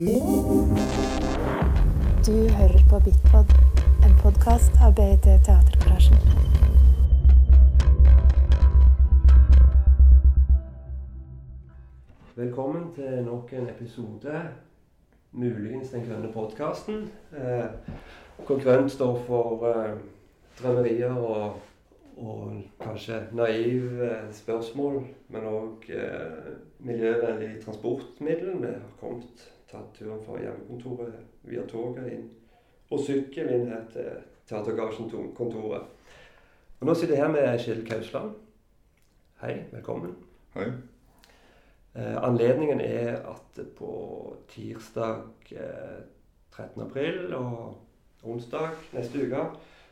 Du hører på Bitpod, en podkast av BIT Teatergarasjen. Velkommen til nok en episode, muligens den grønne podkasten. Eh, hvor grønt står for eh, drømmerier og, og kanskje naive spørsmål, men òg eh, miljøvennlig transportmiddel. Vi har kommet tatt turen fra hjemmekontoret via toget inn og sykkel inn her til Teatergarasjen-kontoret. Og nå sitter jeg her med Kjell Kausland. Hei, velkommen. Hei. Eh, anledningen er at på tirsdag eh, 13. april og onsdag neste uke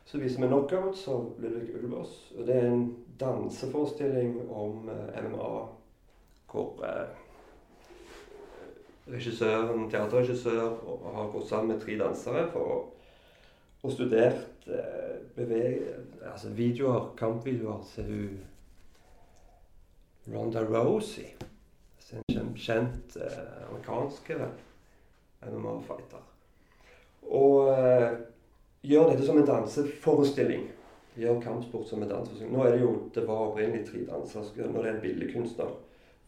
så viser vi Knockout av Ludvig Ulvås. Og det er en danseforestilling om eh, MMA hvor eh, regissøren, teaterregissør og har gått sammen med tre dansere for å og studert eh, beveg, altså videoer, kampvideoer til hun Ronda Rosie. en kjent, kjent eh, amerikansk MMA-fighter. Og eh, gjør dette som en danseforestilling. Gjør kampsport som en danseforestilling. Nå er det jo, det var opprinnelig tre dansere. Nå er det en billedkunstner.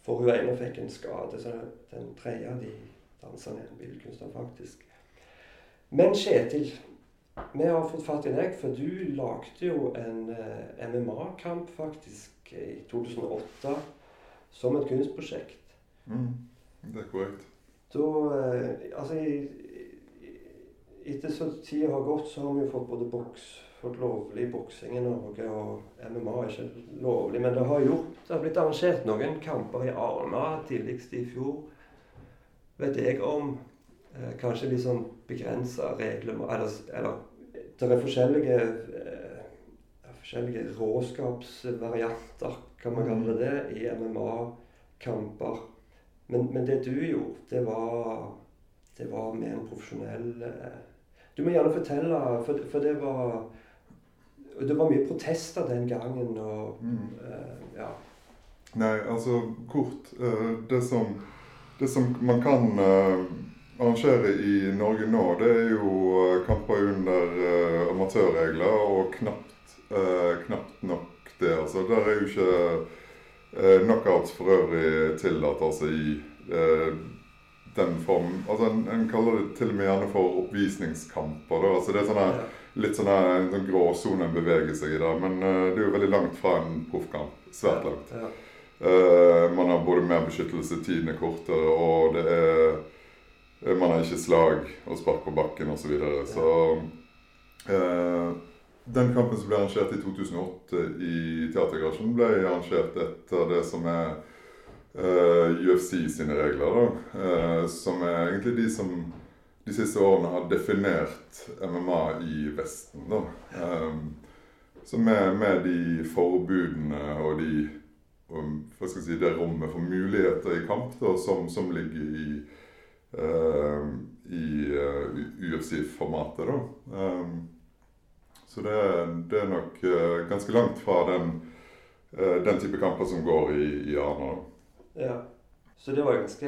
For hun ene fikk en skade. Så den tredje de dansa er en billedkunstner, faktisk. Men Kjetil, vi har fått fatt i deg, for du lagde jo en eh, MMA-kamp faktisk i 2008 som et kunstprosjekt. Mm, det er korrekt. Da eh, Altså Etter så tida har gått, så har vi jo fått både boks fått lovlig boksing i Norge, og MMA er ikke lovlig. Men det har gjort Det har blitt arrangert noen kamper i Arna tidligst i fjor. Vet jeg om. Eh, kanskje litt sånn begrensa regler eller, eller det er forskjellige eh, forskjellige råskapsvarianter, kan man kalle det, i MMA-kamper. Men, men, det du gjorde, det var, det var mer en profesjonell eh, Du må gjerne fortelle, for, for, det var det var mye protester den gangen. og mm. uh, ja. Nei, altså kort uh, det, som, det som man kan uh, arrangere i Norge nå, det er jo kamper under amatørregler, og knapt, knapt nok det. Altså, der er jo ikke knockouts for øvrig tillatt altså i den form Altså, en, en, kaller det til og med gjerne for oppvisningskamper. Da. Altså, det er sånne litt sånn en sånn gråsone beveger seg i der. Men uh, det er jo veldig langt fra en proffkamp. Svært langt. Ja. Uh, man har både mer beskyttelse, tiden er kortere, og det er uh, Man har ikke slag og spark på bakken osv. Så, videre. så den kampen som ble arrangert i 2008 i Teatergarasjen, ble arrangert etter det som er UFC sine regler. Da. som er egentlig de som de siste årene har definert MMA i Vesten. da. Um, så med, med, de forbudene og de og jeg si, det rommet for muligheter i kamp da, som, som ligger i, uh, i uh, UFC-formatet. da. Um, så det, det, er nok uh, ganske langt fra den, uh, den type kamper som går i, i Arna. Ja. Så det var ganske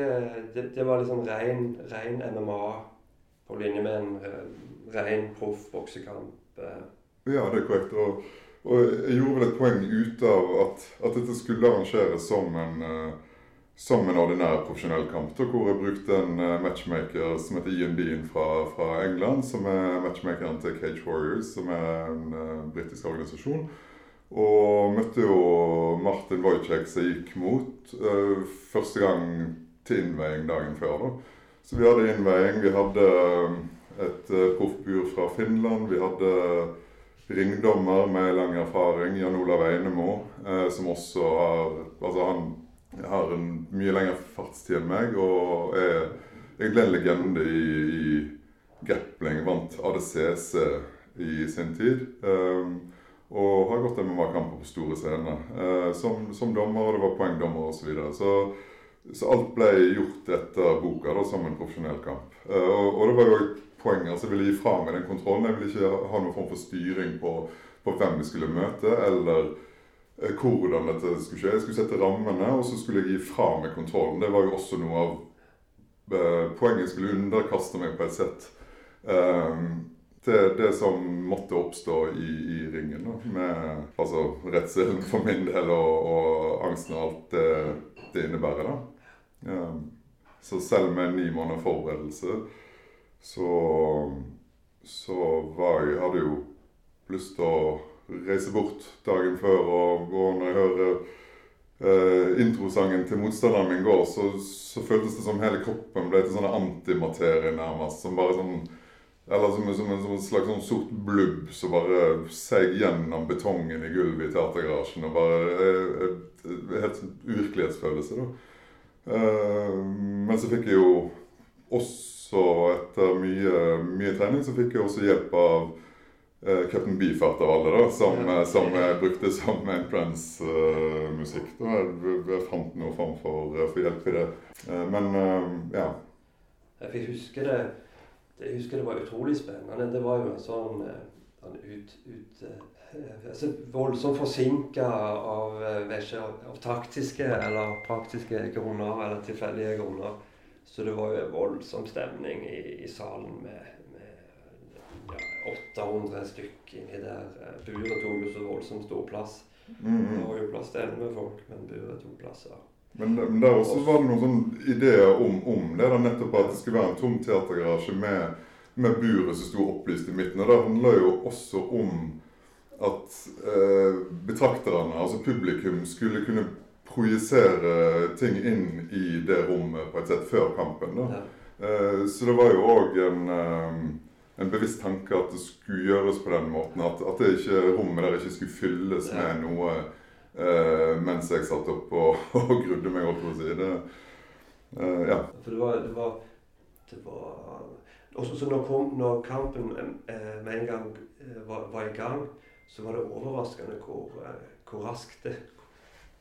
Det, det var liksom ren, ren MMA på linje med en uh, ren proff boksekamp. Uh. Ja, det er korrekt. Og, og, jeg gjorde vel et poeng ut av at, at dette skulle arrangeres som en, uh, som en ordinær profesjonell kamp. Hvor jeg brukte en matchmaker som heter Ian Dean fra, fra, England. Som er matchmakeren til Cage Warriors, som er en britisk organisasjon. Og møtte jo Martin Wojciech som gikk mot første gang til innveiing dagen før. da. Så vi hadde innveiing. Vi hadde um, et uh, proffbur fra Finland. Vi hadde ringdommer med lang erfaring, Jan Olav Einemo, eh, som også har Altså, han har en mye lengre fartstid enn meg og er egentlig en legende i, i grappling. Vant ADCC i sin tid. Og har gått MMA-kamper på store scener. Eh, som, som dommer, og det var poengdommer osv. Så, videre. så så alt ble gjort etter boka da, som en profesjonell kamp. Uh, og, og, det var jo poenget. poeng. altså Jeg ville gi fra meg den kontrollen. Jeg ville ikke ha noen form for styring på, på hvem vi skulle møte, eller uh, hvordan dette skulle skje. Jeg skulle sette rammene, og så skulle jeg gi fra meg kontrollen. Det var jo også noe av eh, poenget skulle underkaste meg på et sett eh, til det som måtte oppstå i, i ringen. Da, med altså, redselen for min del og, og angsten og alt det, det innebærer. da. Eh, så selv med ni måneder forberedelse så, så var jeg, hadde jo lyst til å reise bort dagen før. Og, gå når jeg hører eh, introsangen til motstanderen min går, så, så, føltes det som hele kroppen ble til sånn antimaterie nærmest. Som bare sånn Eller som, som, en, som en slags sånn sort blubb som bare seig gjennom betongen i gulvet i teatergarasjen. Og bare Helt sånn uvirkelighetsfølelse, da. Eh, men så fikk jeg jo også, etter mye, mye trening, så fikk jeg også hjelp av uh, Captain Beefheart av alle, da, som, ja. som jeg brukte som entrance-musikk. Uh, jeg, jeg, fant noe form for, for hjelp i det. Uh, men ja. Jeg husker det, jeg husker det var utrolig spennende. Det var jo en sånn, sånn ut, ut altså, voldsomt forsinka av, av, taktiske eller praktiske grunner eller tilfeldige grunner. Så det var jo en voldsom stemning i, i salen med, 800 stykk inni der. Eh, buret tok jo så voldsomt stor plass. Mm. Det var jo plass til elleve folk, men buret tok plass. Men, men der også var det noen sånne ideer om, om det. da Nettopp at det skulle være en tom teatergarasje med, med buret som sto opplyst i midten. Og det handler jo også om at eh, betrakterne, altså publikum, skulle kunne projisere ting inn i det rommet på et sett før kampen. da. Ja. Eh, så det var jo òg en eh, en bevisst tanke at det skulle gjøres på den måten. At, at det ikke, rommet der ikke skulle fylles ja. med noe eh, mens jeg satt opp og, og grudde meg, holdt på å si. Det, eh, ja. For det var, det var, det var også, så når, kom, når kampen eh, med en gang eh, var, var, i gang, så var det overraskende hvor, eh, hvor raskt det,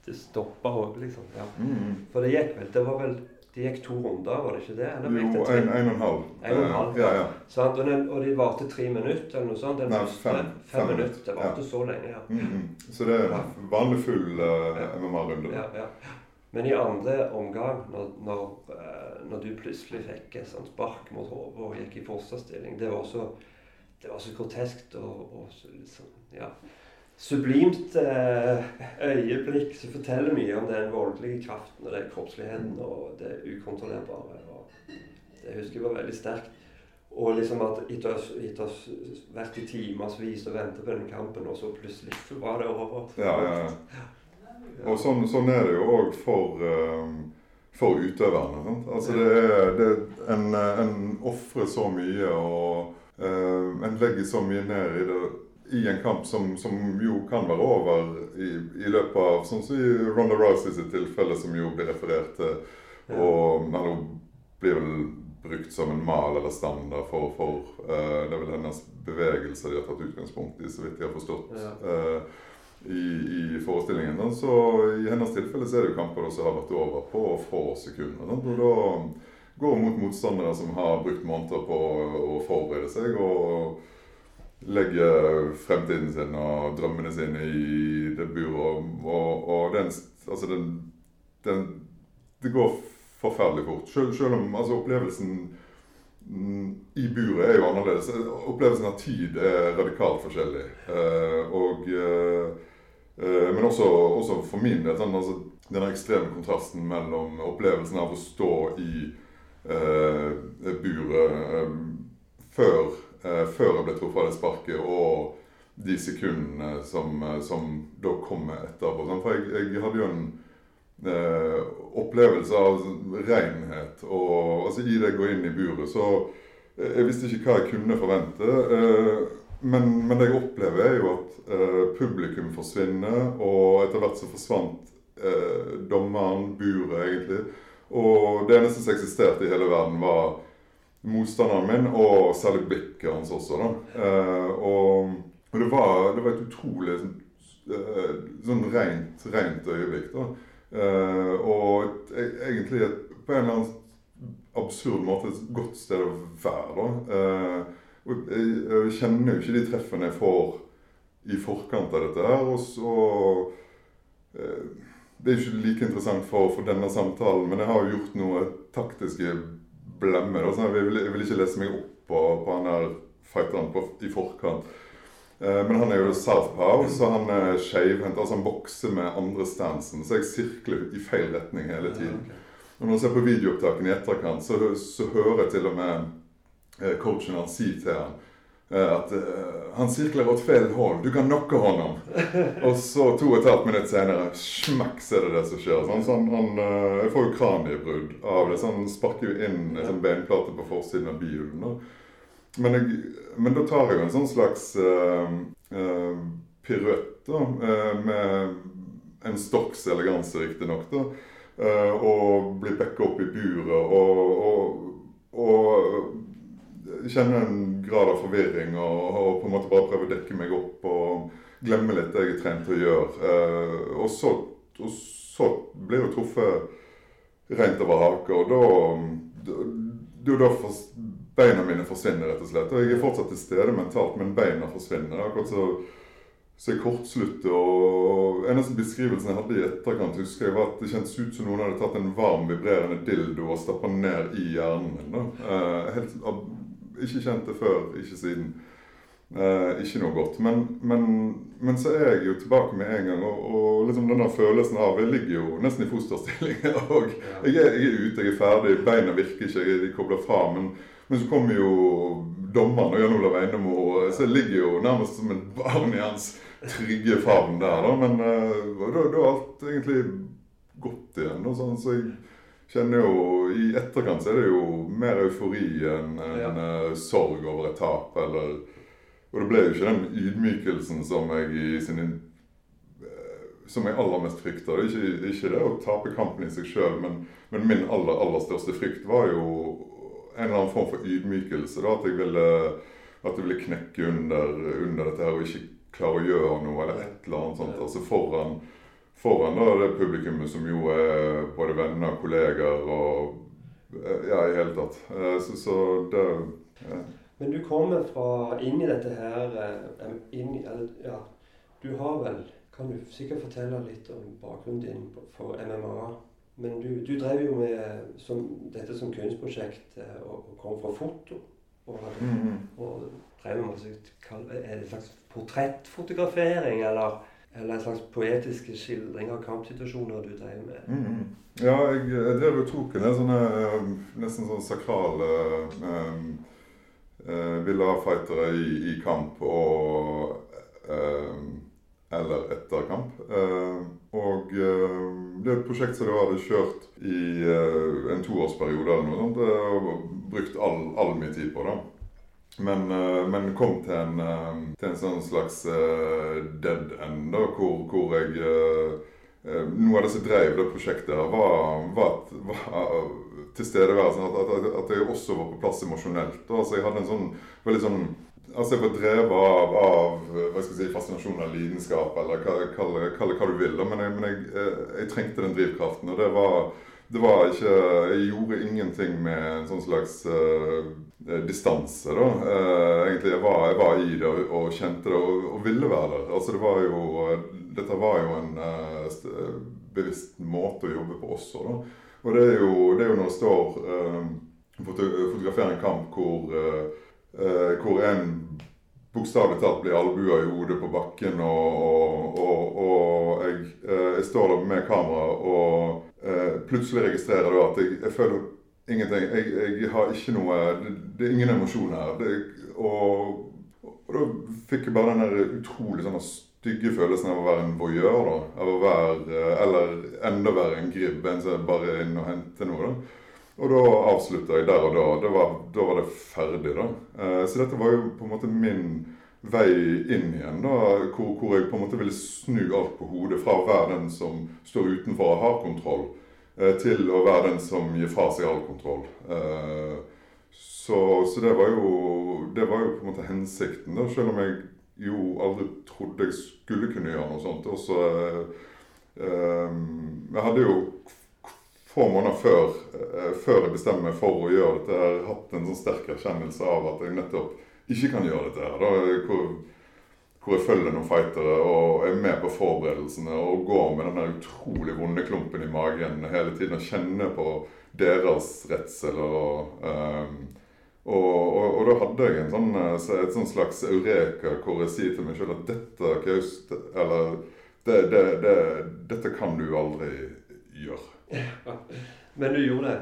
det stoppa òg, liksom. Ja. Mm. For det gikk vel Det var vel det gikk to runder, var det ikke det? Eller jo, en, en og en halv. En og en halv, ja, ja. Og, den, og de varte tre minutter eller noe sånt? Den Nei, fem, fem, fem minutter. Det varte ja. så lenge, ja. Mm, -hmm. Så det er vanlig full uh, MMA-runde. Ja, ja. Men i andre omgang, når, når, uh, når du plutselig fikk et sånt spark mot hodet og gikk i fosterstilling, det var så, det var så groteskt og, og så, liksom, ja sublimt eh, øyeblikk som forteller mye om den voldelige kraften og den kroppsligheten og det ukontrollerbare. Og det husker jeg var veldig sterkt. Og liksom at etter å ha vært i timevis og ventet på den kampen, og så plutselig var det over. Ja, ja, ja. Og sånn, sånn er det jo òg for, um, for utøverne. Sant? Altså det er, det er en, en ofrer så mye, og uh, en legger så mye ned i det i en kamp som, som, jo kan være over i, i løpet av Sånn som i Ronda Rousey sitt tilfelle, som jo blir referert til. Og han blir vel brukt som en mal eller standard for, for uh, Det er vel hennes bevegelser de har tatt utgangspunkt i, så vidt jeg har forstått. Ja. Uh, i, i, forestillingen. Så I hennes tilfelle så er det jo kamper som har vært over på få sekunder. Da. Og da går mot motstandere som har brukt måneder på å forberede seg. og legge fremtiden sin og drømmene sine i det buret. Og, og den, altså den, den, Det går forferdelig fort. Selv, selv om altså, opplevelsen mm, i buret er jo annerledes. Opplevelsen av tid er radikalt forskjellig. Eh, og, eh, eh, men også, også, for min del sånn, altså, denne ekstreme kontrasten mellom opplevelsen av å stå i eh, buret eh, før før jeg ble truffet av det sparket, og de sekundene som, eh, som da kommer etterpå. For jeg, jeg hadde jo en eh, opplevelse av renhet. Og altså, i det å gå inn i buret, så eh, Jeg visste ikke hva jeg kunne forvente. Eh, men, men, det jeg opplever, er jo at eh, publikum forsvinner, og etter hvert så forsvant dommeren, buret, egentlig. Og det eneste som eksisterte i hele verden, var motstanderen min, og særlig blikket hans også. da. Eh, og, og det, var, det, var, et utrolig sånn, eh, sånn rent, rent øyeblikk. da. Eh, og e, egentlig et, på en eller annen absurd måte et godt sted å være. da. Og jeg, jeg, kjenner jo ikke de treffene jeg får i forkant av dette her. og så det er ikke like interessant for, for, denne samtalen, men jeg har jo gjort noe taktiske blemme. Da. Sånn, jeg, vil, jeg vil ikke lese meg opp på, på han der fighteren på, i forkant. Eh, men han er jo southpow, så han er skeivhendt. Altså han bokser med andre stansen. Så jeg sirkler i feil retning hele tiden. Og når jeg ser på videoopptakene i etterkant, så, så hører jeg til og med eh, coachen han si til han at uh, han sirkler åt feil hold. Du kan knocke hånden og så to og et halvt minutt senere, smekk, så er det det som skjer. Sånn, sånn, han uh, får jo kraniebrudd av det. Så han sparker jo inn en sånn beinplate på forsiden av bilen. Men, men, da tar jeg jo en sånn slags uh, uh, piruett da, med en stokks eleganse, riktignok. Uh, og blir backa opp i buret og, og, og kjenne en grad av forvirring og, og, på en måte bare prøve å dekke meg opp og glemme litt det jeg er trent til å gjøre. Uh, og, så, og så blir jo truffet rent over haka, og da, da, da for, Beina mine forsvinner, rett og slett. Og jeg er fortsatt til stede mentalt, men beina forsvinner. akkurat så så jeg kortslutter. og Eneste beskrivelsen jeg hadde i etterkant, husker jeg var at det kjentes ut som noen hadde tatt en varm, vibrerende dildo og stappa ned i hjernen min. da. Eh, helt, ikke kjent det før, ikke siden. Eh, ikke noe godt. Men, men, men, så er jeg jo tilbake med en gang. Og, og liksom denne følelsen av Jeg ligger jo nesten i fosterstilling. og jeg er, jeg er ute, jeg er ferdig, beina virker ikke, jeg er kobla fra. Men, men så kommer jo dommeren og Jan Olav Einemo, så jeg ligger jo nærmest som et barn i hans trygge favn der, da. Men eh, da, da er alt egentlig gått igjen. Og sånn, så jeg kjenner jo I etterkant så er det jo mer eufori enn en, ja. uh, sorg over et tap. Eller Og det ble jo ikke den ydmykelsen som jeg i sin uh, som jeg aller mest frykter. Ikke, ikke det å tape kampen i seg sjøl, men, men, min aller, aller største frykt var jo en eller annen form for ydmykelse. da, At jeg ville, at jeg ville knekke under, under dette her og ikke klare å gjøre noe, eller et eller annet sånt. Altså foran, foran da, det publikummet som jo er både venner, kolleger og Ja, i hele tatt. Eh, så, så det ja. Men du kommer fra inn i dette her eh, inn Ja, du har vel Kan du sikkert fortelle litt om bakgrunnen din for MMA? Men du, du drev jo med som, dette som kunstprosjekt eh, og, og kom fra foto. Og, hadde, mm -hmm. og drev med en slags portrettfotografering, eller, eller en slags poetiske skildring av kampsituasjoner du drev med? Mm, mm. Ja, jeg, jeg drev og tok en sånne eh, nesten sånn sakrale um, uh, villafightere i, i, kamp og um, eller etter kamp. Uh, og uh, det er et prosjekt som du hadde kjørt i en toårsperiode eller noe sånt. Og brukt all, all min tid på. da. Men, uh, men, kom til en, uh, til en sånn slags uh, dead end, da, hvor, hvor jeg Noe av det som drev det prosjektet, var, var, var tilstedeværelsen. At, at, at, jeg også var på plass emosjonelt. Altså, jeg hadde en sånn veldig sånn Altså Jeg var drevet av, av hva skal jeg si, fascinasjon av lidenskap, eller kall det hva du vil. Men, jeg, men jeg, jeg, trengte den drivkraften. Og det var, det var ikke Jeg gjorde ingenting med en sånn slags uh, distanse, da. Uh, egentlig, jeg var, jeg var, i det og, og kjente det og, og, ville være der. Altså, det var jo, dette var jo en uh, bevisst måte å jobbe på også, da. Og det er jo, det er jo når det står uh, fotograferer en kamp hvor, hvor en bokstavelig talt blir albua i hodet på bakken, og, og jeg, jeg, står der med kamera og plutselig registrerer du at jeg, jeg føler Ingenting. Jeg, jeg, har ikke noe Det, det er ingen emosjon her. Det, og, og, da fikk jeg bare den der utrolig sånn stygge følelsen av å være en voyeur. da, av å være, Eller enda verre en gribb, en som bare er inne og henter noe. da. Og da avslutta jeg der og da. Da var, da var det ferdig. da. Eh, så dette var jo på en måte min vei inn igjen, da, hvor, hvor jeg på en måte ville snu alt på hodet. Fra å være den som står utenfor og har kontroll, Eh, til å være den som gir fra seg all kontroll. Eh, så, så det, var jo, det var jo på en måte hensikten, da, selv om jeg jo aldri trodde jeg skulle kunne gjøre noe sånt. Også, eh, jeg hadde jo få måneder før, før jeg bestemte meg for å gjøre dette, jeg har hatt en sånn sterk erkjennelse av at jeg nettopp ikke kan gjøre dette. her, hvor hvor jeg følger noen fightere og er med på forberedelsene og går med den utrolig vonde klumpen i magen hele tiden og kjenner på deres redsel. og um, og, og, og, da hadde jeg sånn, et sånn slags eureka hvor jeg sier til meg sjøl at dette kaust, eller det, det, det, dette kan du aldri gjøre. Men du gjorde det?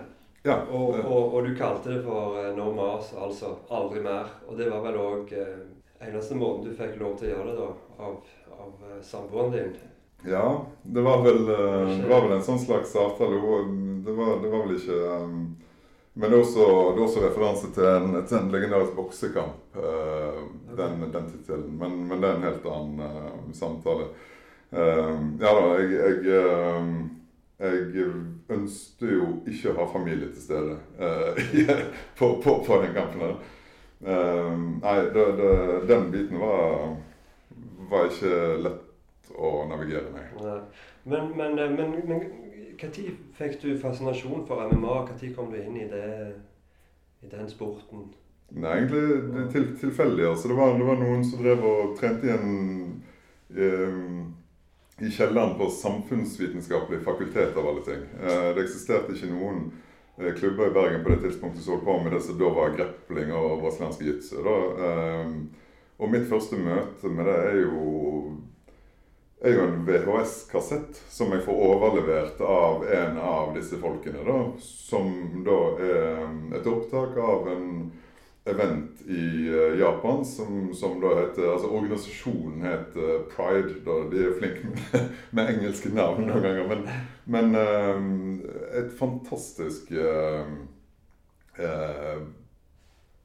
Ja. Og, og, og, du kalte det for uh, no mas, altså aldri mer. Og det var vel òg eh, eneste måten du fikk lov til å gjøre det da, av, av uh, samboeren din? Ja, det var, vel, uh, det var vel en sånn slags avtale. Det var, det var vel ikke um, men det er også, det er også referanse til en, til en legendarisk boksekamp, uh, den, den tittelen. Men, men, det er en helt annen uh, samtale. Uh, ja da, jeg, jeg, jeg ønsket jo ikke å ha familie til stede på, på, på, den kampen. der. nei, det, det, den biten var, var ikke lett å navigere med. Men, men, men, men når fikk du fascinasjon for MMA? Når kom du inn i, det, i den sporten? Nei, egentlig til, tilfeldig. Altså, det, var, det var noen som drev og trente i en um, i kjelleren på Samfunnsvitenskapelig fakultet, av alle ting. Uh, det eksisterte ikke noen uh, klubber i Bergen på det tidspunktet som holdt på med det som da var grepling og brasiliansk jitsu. Um, og mitt første møte med det er jo er jo en VHS-kassett som jeg får overlevert av en av disse folkene. da, Som da er et opptak av en event i eh, Japan som, som da heter altså Organisasjonen heter Pride. da, De er flinke med, med engelske navn noen ganger. Men, men um, et fantastisk um, uh,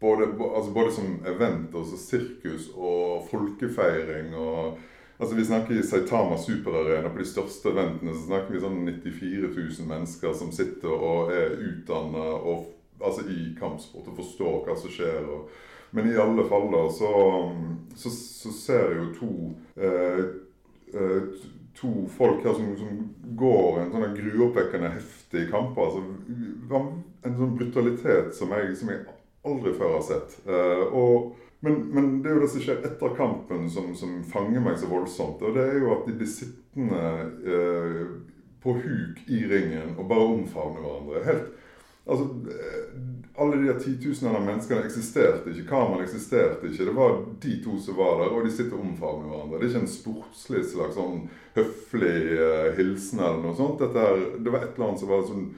både, altså både, som event, altså sirkus og folkefeiring og Altså Vi snakker i Saitama superarena. På de største eventene så snakker vi sånn 94 000 mennesker som sitter og er utdanna altså i kampsport og forstår hva som skjer. Og, men i alle fall da, så, så, så ser jeg jo to eh, eh, to folk her som, som går en sånn gruoppvekkende heftig kamp. Altså, en sånn brutalitet som jeg, som jeg aldri før har sett. Eh, og men, men, det er jo det som skjer etter kampen som, som, fanger meg så voldsomt. Og det er jo at de blir sittende eh, på huk i ringen og bare omfavne hverandre. Helt, altså, eh, alle de titusener av menneskene eksisterte ikke. Kameraene eksisterte ikke. Det var de to som var der, og de sitter og omfavner hverandre. Det er ikke en sportslig slags sånn høflig uh, hilsen eller noe sånt. Er, det var et eller annet som var sånn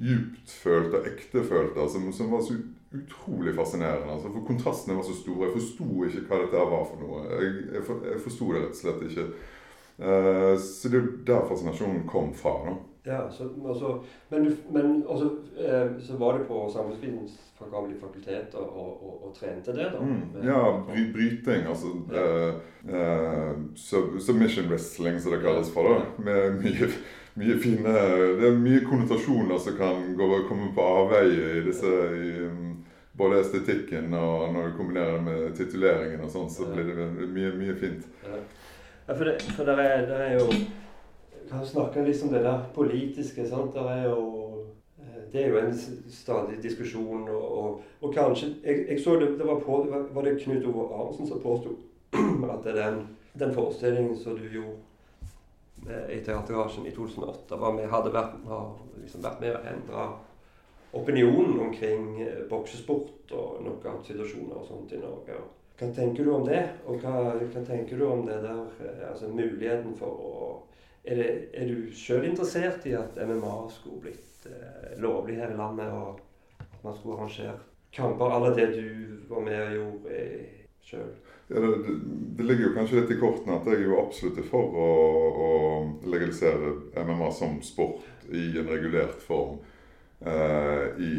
djuptfølt og ektefølt, som, som var så utrolig fascinerende. Altså, for kontrastene var så store. Jeg forsto ikke hva dette var for noe. Jeg, jeg, for, jeg forsto det rett og slett ikke. Uh, så det er der fascinasjonen kom fra. da. Ja, så, altså, men, men også, eh, så var du på Samfunnsvitenskapelig fakultet og, og, og, og, trente det, da? Mm, ja, bry, bryting. Altså ja. eh, uh, submission wrestling, som det kalles for. da, Med mye mye fine Det er mye konnotasjoner som kan gå, komme på avveie i disse i, um, Både estetikken og når du kombinerer det med tituleringen og sånn, så blir det mye, mye fint. Ja for, det, for der er, der er jo Kan snakke litt om det der politiske. sant? Der er jo eh, det er jo en stadig diskusjon. Og, og, og kanskje jeg, jeg, så det, det var, på, var det Knut Ove Arnsen som påsto at den, den forestillingen som du gjorde Eh, i Teatergarasjen i 2008 var med, hadde vært, liksom vært med å endre opinionen omkring eh, boksesport og situasjoner og sånt i Norge. Hva tenker du om det? Og hva, hva tenker du om det der, altså muligheten for å Er, det, er du sjøl interessert i at MMA skulle blitt eh, lovlig her i landet, og at man skulle arrangere kamper alle det du var med og gjorde sjøl? Ja, det, det, ligger jo kanskje litt i kortene at jeg er jo absolutt er for å, å, legalisere MMA som sport i en regulert form eh, i,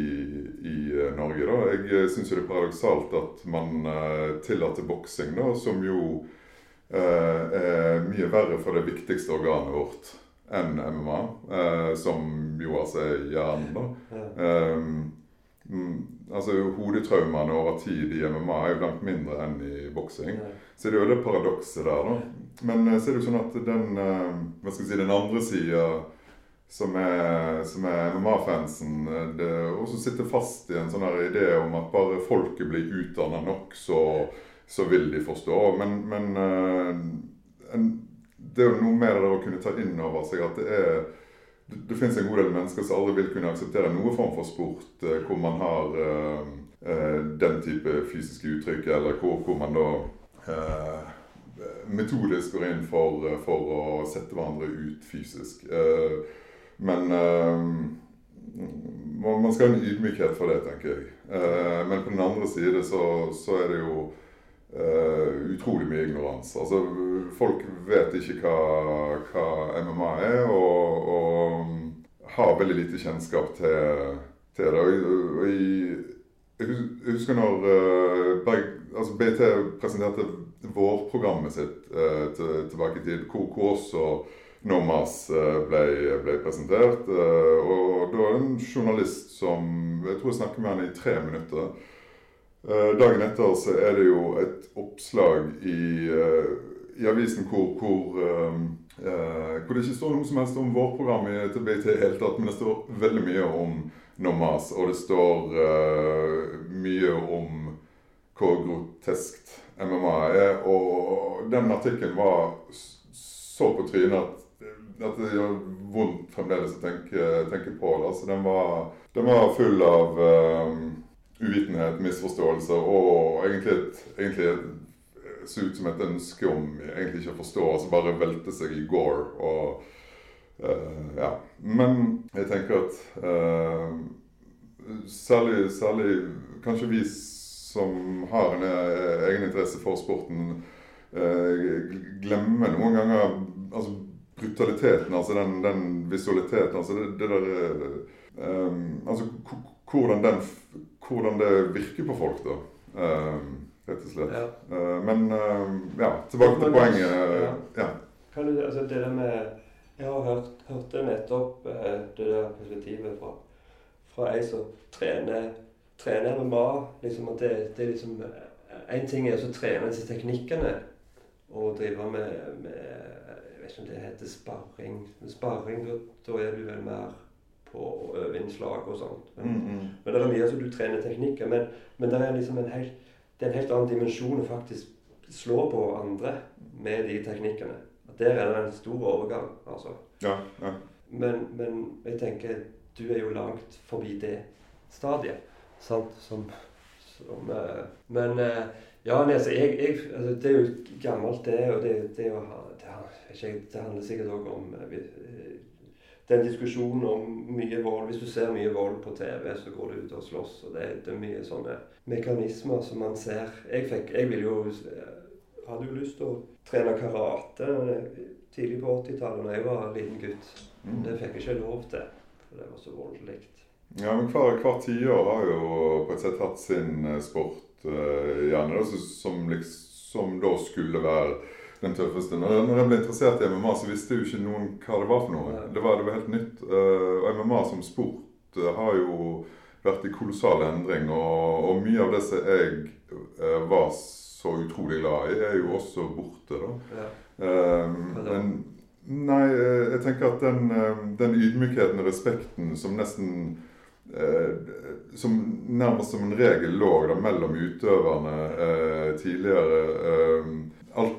i, Norge. da. Jeg syns det er paradoksalt at man eh, tillater boksing, som jo eh, er mye verre for det viktigste organet vårt enn MMA, eh, som jo altså er hjernen. da. Ja. Mm, altså Hodetraumene over tid i MMA er jo langt mindre enn i boksing. Så det er jo det paradokset der. da. Men eh, så er det jo sånn at den eh, hva skal jeg si, den andre sida, som er, er MMA-fansen, eh, også sitter fast i en sånn her idé om at bare folket blir utdanna nok, så, så, vil de forstå. Men, men en, det er jo noe med det å kunne ta inn over seg at det er det, det finnes en god del mennesker som aldri vil kunne akseptere noen form for sport eh, hvor man har eh, eh, den type fysiske uttrykk, eller hvor, hvor man da eh, metodisk går inn for, for, å sette hverandre ut fysisk. Eh, men eh, man skal ha en ydmykhet for det, tenker jeg. men på den andre side så, så er det jo Uh, utrolig mye ignorans. Altså, folk vet ikke hva, hva MMA er, og, og, har veldig lite kjennskap til, til det. Og, og i, jeg husker når uh, Berg, altså BT presenterte vårprogrammet sitt uh, til, tilbake i tid, hvor, også Nomas ble, ble, presentert. og da var det en journalist som Jeg tror jeg snakket med han i tre minutter dagen etter så er det jo et oppslag i, eh, i avisen hvor, hvor, uh, hvor, det ikke står noe som helst om vårt program i BT i hele tatt, men det står veldig mye om Nomas, og det står mye om hvor groteskt MMA er. Og den artikkelen var så på trynet at, at det gjør vondt fremdeles å tenke, tenke på det. Altså, den, var, den var full av um, uvitenhet, misforståelser og egentlig, et, egentlig så ut som et ønske om egentlig ikke å forstå, altså bare velte seg i gore. og uh, ja. Men jeg tenker at uh, særlig, særlig kanskje vi som har en eh, egen interesse for sporten, uh, glemmer noen ganger altså brutaliteten, altså den, den visualiteten. altså det, det der um, altså hvordan den hvordan det virker på folk, da. Uh, rett og slett. Ja. Uh, men uh, ja, tilbake til poenget. Ja. ja. Kan du, altså det der med Jeg har hørt, hørte nettopp eh, det der perspektivet fra, fra ei som trener, trener MMA. Liksom at det, det er liksom Én ting er å trene disse teknikkene og drive med, med Jeg vet ikke om det heter sparring. Sparring, da, da er du vel mer på slag og sånt. Men, mm, mm. men, det er mye som du trener teknikker. Men, men det er liksom en helt, det er en helt annen dimensjon å faktisk slå på andre med de teknikkene. Der er det en stor overgang, altså. Ja, ja. Men, men, jeg tenker du er jo langt forbi det stadiet. Sant? Som, som uh, Men uh, ja, altså, jeg, jeg, altså, det er jo gammelt, det. Og det, det, det, det, det handler sikkert òg om uh, en diskusjon om mye vold Hvis du ser mye vold på TV, så går du ut og slåss. og Det, det er mye sånne mekanismer som man ser. Jeg, fikk, jeg ville jo hadde jo lyst til å trene karate tidlig på 80-tallet da jeg var en liten gutt. Men det fikk jeg ikke lov til, for det var så voldelig. Ja, men hver, hver tiår har jo på et sett hatt sin eh, sport, gjerne, som, liksom, som da skulle være den tøffeste. Når, når jeg ble interessert i MMA, så visste jo ikke noen hva det var for noe. Det var, det var helt nytt. Uh, og MMA som sport uh, har jo vært i kolossal endring. Og, og, mye av det som jeg uh, var så utrolig glad i, er jo også borte, da. Ja. men Nei, jeg tenker at den, den ydmykheten og respekten som nesten som nærmest som en regel lå da mellom utøverne eh, tidligere eh, alt,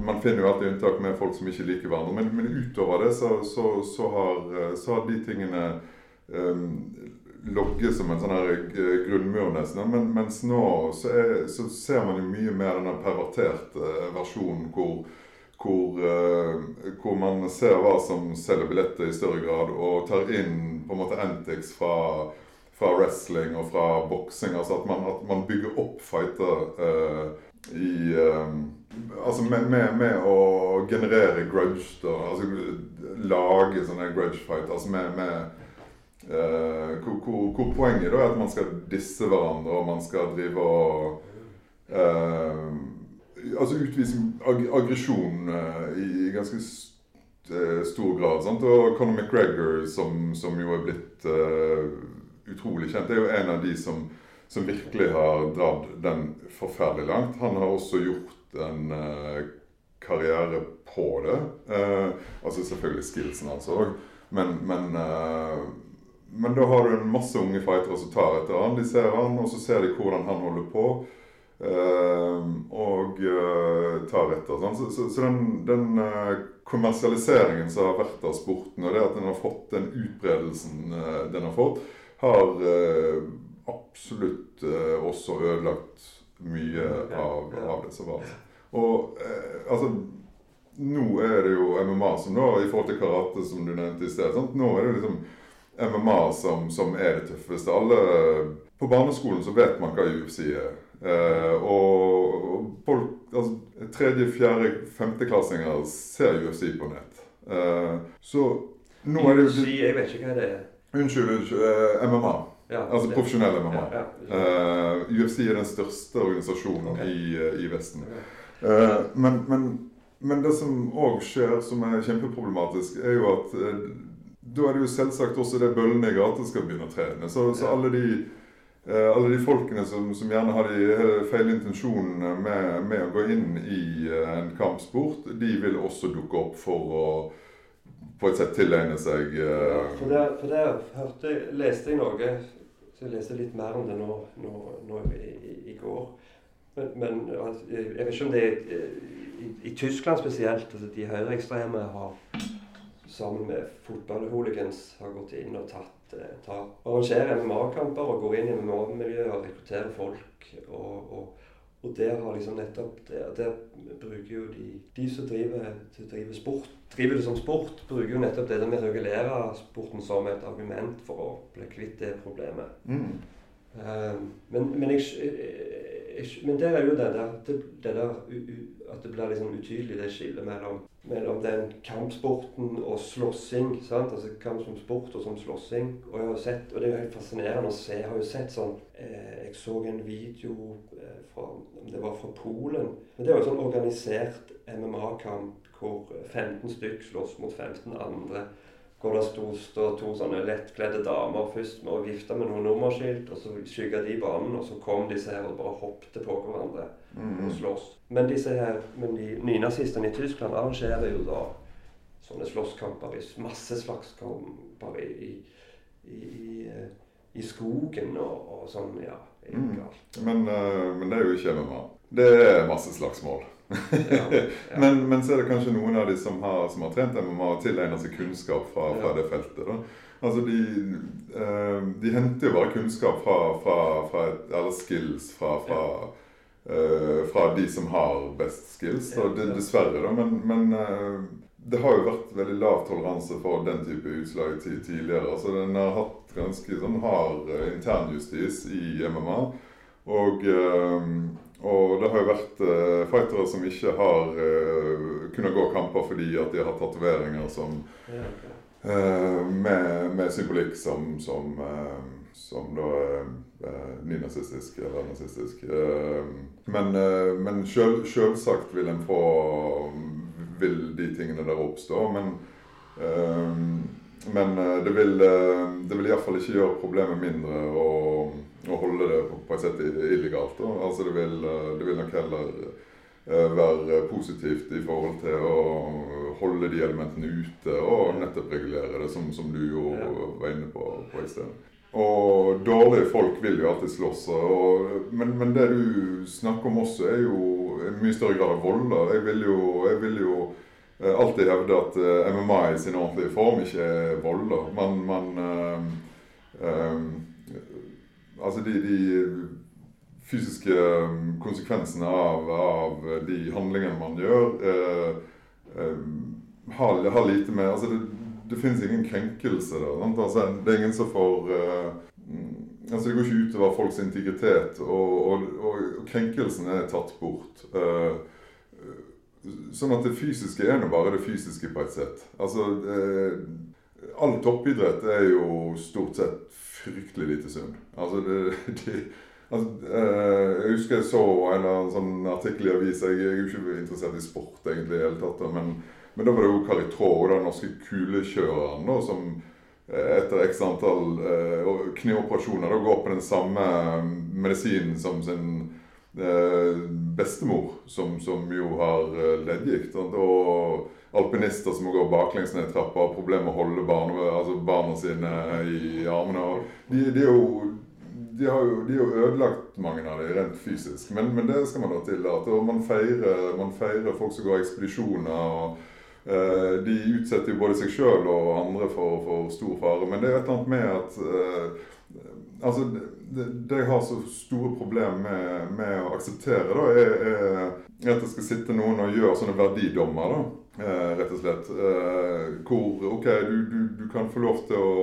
Man finner jo alltid unntak med folk som ikke liker hverandre, men, men utover det så, så, så, har, så, har, de tingene um, logget som en sånn her eh, grunnmur, nesten. Men, mens nå er, så, ser man jo mye mer denne perverterte versjonen hvor, hvor, uh, hvor, man ser hva som selger billetter i større grad, og tar inn på en måte antics fra, fra wrestling og fra boksing. Altså at man, at man bygger opp fighter uh, i um, Altså med, med, med, å generere grudge, da. Altså lage sånne grudge fight. Altså med, med uh, hvor, hvor, hvor, poenget da er at man skal disse hverandre, og man skal drive og uh, Altså utvise ag aggresjon uh, i, i, ganske st stor grad. Sant? Og Conor McGregor, som, som jo er blitt utrolig kjent, er jo en av de som som virkelig har dratt den forferdelig langt. Han har også gjort en uh, karriere på det. Uh, altså selvfølgelig skillsen hans òg. Men, men, uh, men, da har du en masse unge fightere som tar etter han. De ser han, og så ser de hvordan han holder på. og tar etter. Sånn. Så, så, så, den, den kommersialiseringen som har vært av sporten, og det at den har fått den utbredelsen den har fått, har absolutt også ødelagt mye av, av det som var. Og altså Nå er det jo MMA som nå, i forhold til karate, som du nevnte i sted. Sant? Nå er det liksom MMA som, som er det tøffeste. Alle På barneskolen så vet man hva UFC er. Eh, og folk, altså, tredje, fjerde, femteklassinger ser UFC på nett. Eh, så nå er det jo Jeg vet ikke hva det er. Unnskyld, unnskyld. Eh, MMA. Ja, altså profesjonelle MMA. Ja, ja. UFC er den største organisasjonen okay. i, i, Vesten. Okay. Men, men, men, det som òg skjer, som er kjempeproblematisk, er jo at da er det jo selvsagt også det bøllene i gata skal begynne å trene. Så, så alle de Eh, alle de folkene som, som, gjerne har de eh, feil intensjonene med, med, å gå inn i eh, en kampsport, de vil også dukke opp for å på et sett tilegne seg ja, For der, for der hørte, leste jeg noe så Jeg leste litt mer om det nå, nå, nå i, i, går. Men, men altså, jeg vet ikke om det er i, i Tyskland spesielt. altså De høyreekstreme har sammen med fotballhooligans har gått inn og tatt Eh, ta, arrangerer MMA-kamper og går inn i MMA-miljøet og rekrutterer folk. Og, og, og der har liksom nettopp der, der bruker jo de De som driver, driver, sport, driver det som sport, bruker jo nettopp det med å regulere sporten som et argument for å bli kvitt det problemet. Mm. Um, men, men, jeg, jeg, men, der er jo det der, det, det der at det blir liksom utydelig, det skillet mellom mellom den kampsporten og slåssing. sant? Altså Kamp som sport og som slåssing. Og jeg har sett, og det er jo helt fascinerende å se. Jeg har jo sett sånn eh, Jeg så en video fra det var fra Polen. Men det er jo sånn organisert MMA-kamp hvor 15 stykk slåss mot 15 andre. Hvor det sto, sto to sånne lettkledde damer først med å vifte med noen nummerskilt, og så skygga de banen, og så kom disse her og bare hoppte på hverandre mm. og slåss. Men disse her, men de nynazistene i Tyskland arrangerer jo da sånne slåsskamper masse slagskamper i, i, i, i skogen og, og, sånn. Ja. Mm. Men, uh, men, det er jo ikke MMA. Det er masse slagsmål. ja, ja. men, men, så er det kanskje noen av de som har, som har trent MMA og tilegner seg kunnskap fra, fra det feltet. da. Altså de, uh, de, henter jo bare kunnskap fra, fra, fra et, eller skills fra, fra uh, fra de som har best skills. Og det, dessverre, da. Men, men uh, det har jo vært veldig lav toleranse for den type utslag tidligere. Altså Den har hatt ganske sånn hard uh, internjustis i MMA. Og, og, det har jo vært fightere som ikke har kunnet gå kamper fordi at de har tatoveringer som med, med, symbolikk som, som, som da er nynazistisk eller nazistisk. Eh, men eh, men selv, selvsagt vil en få Vil de tingene der oppstå. Men, eh, men eh, det vil, eh, det vil iallfall ikke gjøre problemet mindre å, å holde det på, på, et sett illegalt. Altså det vil, det vil nok heller være positivt i forhold til å holde de elementene ute og nettopp regulere det, som, som du jo var inne på, på i sted. Og dårlige folk vil jo alltid slåss. Men, men, det du snakker om også, er jo i mye større grad av volder. Jeg vil jo, jeg vil jo eh, alltid hevde at eh, MMA i sin ordentlige form ikke er volder. Man, man uh, um, Altså de, de, fysiske konsekvensene av, av, de handlingene man gjør, uh, har, har, lite med altså det, det finnes ingen krenkelse der. Altså, det er ingen som får uh, altså Det går ikke utover folks integritet, og, og, og, krenkelsen er tatt bort. Uh, sånn at det fysiske er nå bare det fysiske på et sett. Altså uh, All toppidrett er jo stort sett fryktelig lite sunn. Altså det, de, Altså, jeg husker jeg så en, en sånn artikkel i avis. Jeg, er jo ikke interessert i sport egentlig i hele tatt. Men men da var det jo Caritrot, den norske kulekjøreren, som eh, etter x antall eh, kneoperasjoner da går på den samme medisinen som sin eh, bestemor, som, som, jo har eh, leddgikt. Og alpinister som må gå baklengs ned trappa, har problemer med å holde barna, altså barna sine i armene. De, de, jo de jo, de er jo ødelagt, mange av dem, rent fysisk. Men, men det skal man da tillate. Og man feirer, man feirer folk som går ekspedisjoner. og eh, De utsetter jo både seg sjøl og andre for, for, stor fare. Men det er et eller annet med at uh, Altså, det, det, jeg har så store problemer med, med, å akseptere, da, er, er at det skal sitte noen og gjøre sånne verdidommer. da. Eh, rett og slett. Eh, hvor OK, du, du, du, kan få lov til å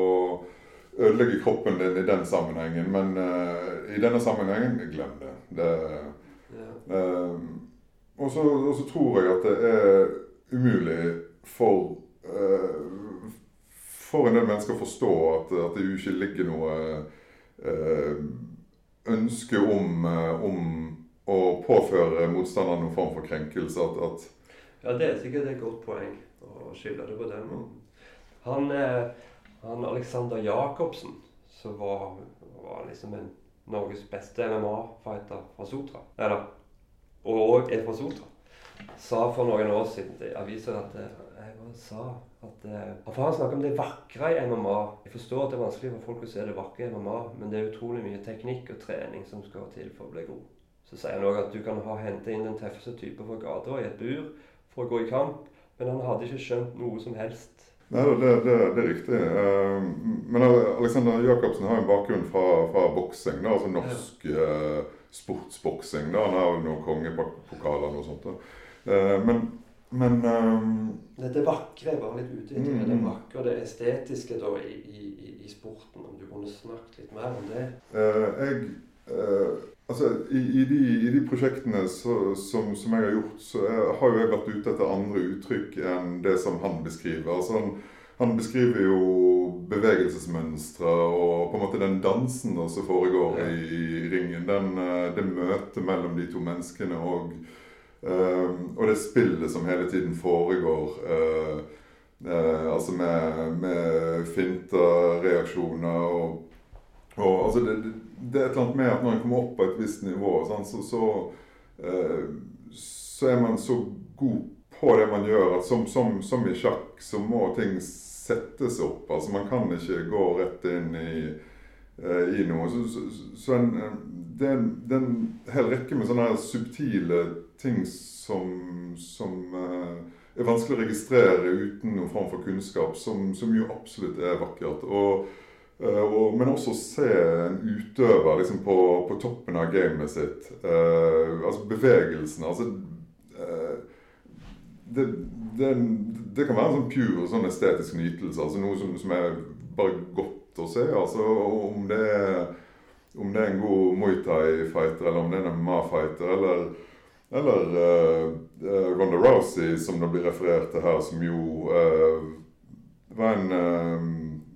ødelegge kroppen din i den sammenhengen, men uh, i denne sammenhengen glem det. det ja. uh, og, så, og, så, tror jeg at det er umulig for for en del mennesker å forstå at, at det jo ikke ligger noe ønske om, om, å påføre motstanderen noen form for krenkelse. At, at ja, det er sikkert et godt poeng å skylde det på måten. Han er han Alexander Jacobsen, som var, var liksom en Norges beste MMA-fighter fra Sotra, eller, og er fra Sotra, sa for noen år siden til avisa at jeg jeg sa at uh, For han snakker om det vakre i MMA. Jeg forstår at det er vanskelig for folk å se det vakre i MMA, men det er utrolig mye teknikk og trening som skal til for å bli god. Så sier han òg at du kan ha hente inn den tøffeste type fra gata i et bur for å gå i kamp, men han hadde ikke skjønt noe som helst Nei, det, det, det, er riktig. Uh, men Alexander Jacobsen har en bakgrunn fra, fra boksing. altså norsk uh, sportsboksing. Han har jo noen kongepokaler og noe sånt. Da. men, men um, Det vakre var litt ute i Mm, det vakre og det estetiske da, i, i, i, sporten. Om du kunne snakket litt mer om det? jeg Altså, i, i, de, i, de, prosjektene så, som, som, jeg har gjort, så jeg, har jo jeg vært ute etter andre uttrykk enn det som han beskriver. Altså, han, han beskriver jo bevegelsesmønstre og på en måte den dansen som foregår i, i ringen. Den, eh, det møtet mellom de to menneskene og, uh, og det spillet som hele tiden foregår. Uh, uh, altså med, med finter, reaksjoner og, og altså det, det er et eller annet med at når en kommer opp på et visst nivå, sånn, så, så, uh, så, er man så god på det man gjør, at som, som, som, i sjakk så må ting settes opp. Altså Man kan ikke gå rett inn i, i noe. Så, så en, det, er en, det, er en, hel rekke med sånne subtile ting som, som eh, er vanskelig å registrere uten noen form for kunnskap, som, som jo absolutt er vakkert. og Uh, og, men også se en utøver liksom, på, på, toppen av gamet sitt. Uh, altså bevegelsen. Altså uh, det, det, det, kan være en sånn pure sånn estetisk nytelse. altså Noe som, som, er bare godt å se. altså Om det er, om det er en god Muay Thai-fighter, eller om det er en MMA-fighter, eller, eller Ronda Rousey, som det blir referert til her, som jo var en uh,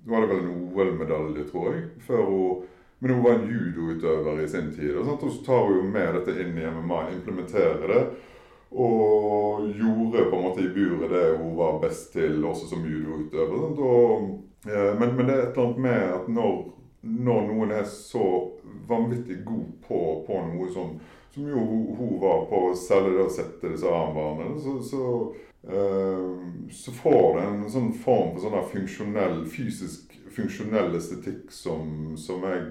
var det vel en OL-medalje, tror jeg. før hun men hun var en judoutøver i sin tid. Og, så tar hun jo med dette inn i MMA, implementerer det. Og gjorde på en måte i buret det hun var best til, også som judoutøver. Og, men, men, det er et eller annet med at når, når noen er så vanvittig god på, på noe som, som jo hun var på, det og sette disse armbåndene, så, så eh, så får det en sånn form for sånn funksjonell, fysisk funksjonell estetikk som, som, jeg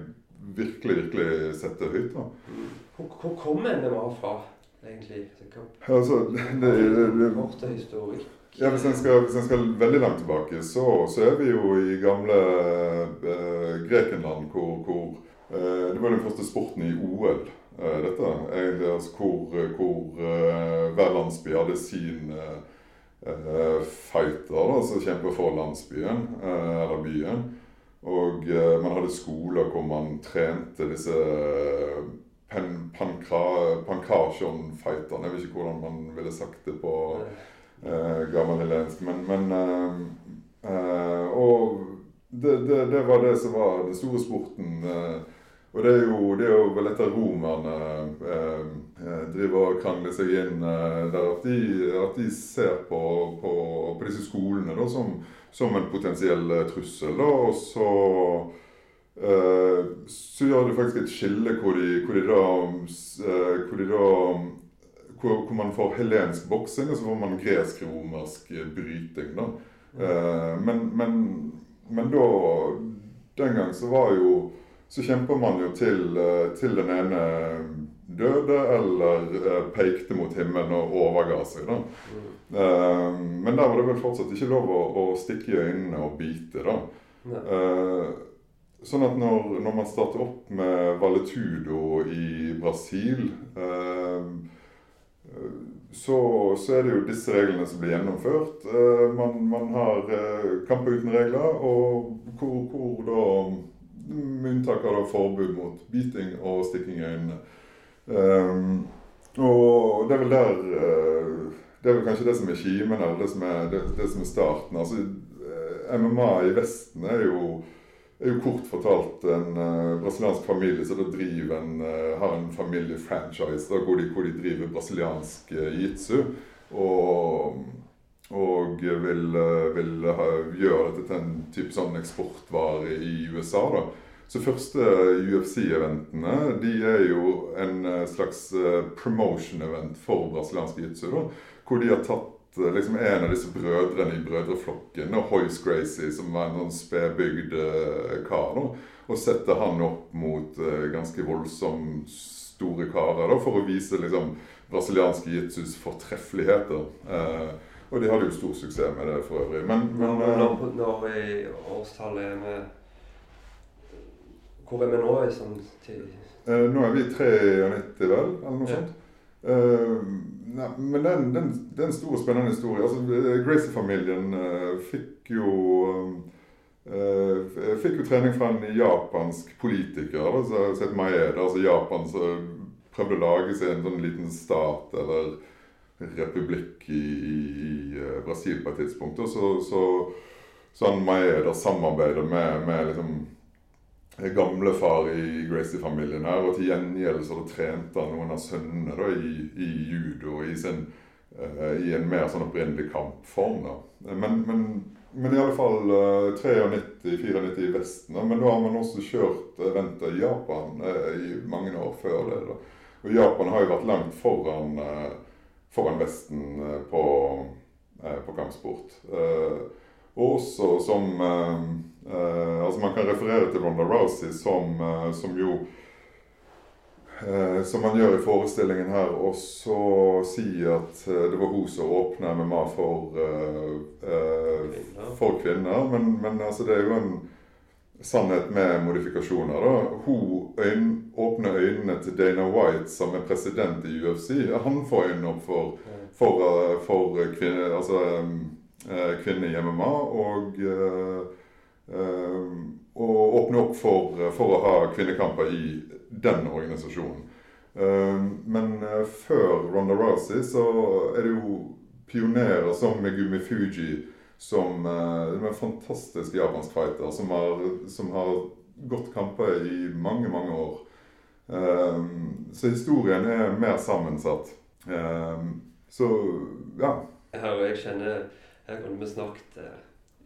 virkelig, virkelig setter høyt. da. Hvor, hvor kommer NMA fra, egentlig? Altså, det, det, det, Ja, hvis en, skal, hvis en skal veldig langt tilbake, så, så er vi jo i gamle eh, Grekenland, hvor, hvor eh, Det var den første sporten i OL. Eh, dette, egentlig, altså, hvor, hvor eh, hver landsby hadde sin eh, fighter som kjemper for landsbyen, eller byen. Og man hadde skoler hvor man trente disse pen, pankasjon-fighterne. Jeg vet ikke hvordan man ville sagt det på uh, gammelhelensk. Men, men Og det, det, det, var det som var den store sporten. Og det er jo, det er jo vel etter romerne Eh, driver og krangler seg inn eh, der. At de, at de ser på, på, på, disse skolene da, som, som, en potensiell eh, trussel. Da, og så, så gjør det faktisk et skille hvor de, hvor de da, hvor, de da hvor, hvor, man får helensk boksing, og så får man gresk-romersk bryting. da. Men, men, men da Den gang så var jo så kjemper man jo til, eh, til den ene døde eller eh, pekte mot himmelen og overga seg. da. Mm. men der var det vel fortsatt ikke lov å, å stikke i øynene og bite. da. Eh, sånn at når, når man starter opp med Valetudo i Brasil så, så er det jo disse reglene som blir gjennomført. Man, man har kamper uten regler, og hvor, hvor da med unntak av forbud mot biting og stikking i øynene. Um, og det er vel der eh, Det er vel kanskje det som er kimen, eller det som er, det, det som er starten. Altså, eh, MMA i Vesten er jo, er jo kort fortalt en uh, brasiliansk familie som eh, har en familiefranchise hvor, de, hvor de driver brasiliansk uh, jitsu. Og, og vil, eh, vil ha, gjøre dette til en type sånn eksportvare i USA. da. Så første UFC-eventene de er jo en eh, slags eh, promotion-event for brasiliansk jitsu. da, Hvor de har tatt eh, liksom en av disse brødrene i brødreflokken, og Hoyce Gracie, som var en sånn spedbygd eh, kar, da, og setter han opp mot eh, ganske voldsomt store karer da, for å vise liksom brasilianske jitsus fortreffeligheter. Eh, og de hadde jo stor suksess med det for øvrig. Men, men Når, eh, når, i årstallet er vi Hvor er vi nå i sånn tid? Eh, nå er vi 93, vel? Eller noe Ja. sånt. Eh, nei, men den, den, det er en stor og spennende historie. Altså, eh, Gracie-familien eh, fikk jo eh, Fikk jo trening fra en japansk politiker da, som Maeda. Altså Japan som prøvde å lage seg en sånn liten stat eller republikk i, i, i eh, Brasil på et tidspunkt. Og så, så, så han Maeda samarbeider med, med liksom gamlefar i Gracie-familien her, og til gjengjeld så trente han noen av sønnene da, i, i judo i, sin, uh, i en mer sånn opprinnelig kampform. da. Men, men, men i alle fall uh, 93-94 i Vesten. Da. Men da har man også kjørt eventer i Japan eh, i mange år før det. da. Og Japan har jo vært langt foran, eh, foran Vesten eh, på, eh, på kampsport. Eh, også som Altså man kan referere til Ronda Rousey som, som jo eh, Som man gjør i forestillingen her, og så si at det var hun som åpna MMA for, for kvinner. Men, men altså det er jo en sannhet med modifikasjoner. da. Hun åpner øynene til Dana White, som er president i UFC. Han får øynene opp for for, eh, for kvinner, altså, kvinne i MMA, og, eh, eh, og åpner opp for, for å ha kvinnekamper i den organisasjonen. Eh, Men eh, før Ronda Rousey så er det jo pionerer som Megumi Fuji, som uh, en fantastisk japansk fighter, som har, som har gått kamper i mange, mange år. Um, Så historien er mer sammensatt. Um, Så ja. Ja, og jeg kjenner Her kunne vi snakket uh,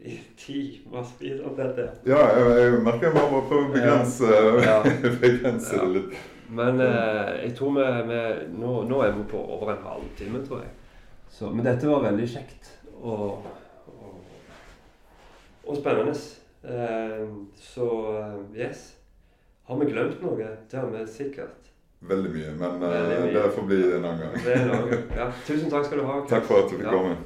i timevis om dette. Ja, jeg, jeg merker jeg må prøve å begrense, Ja. begrense Ja. det litt. Men uh, jeg tror vi, vi nå, nå er vi på over en halvtime, tror jeg. Så, men dette var veldig kjekt og, og spennende. Eh, så eh, yes. Har vi glemt noe? Det har vi sikkert. Veldig mye, men eh, Veldig mye. det får bli en annen gang. Det er noe. Ja, tusen takk skal du ha. Takk for at du fikk komme.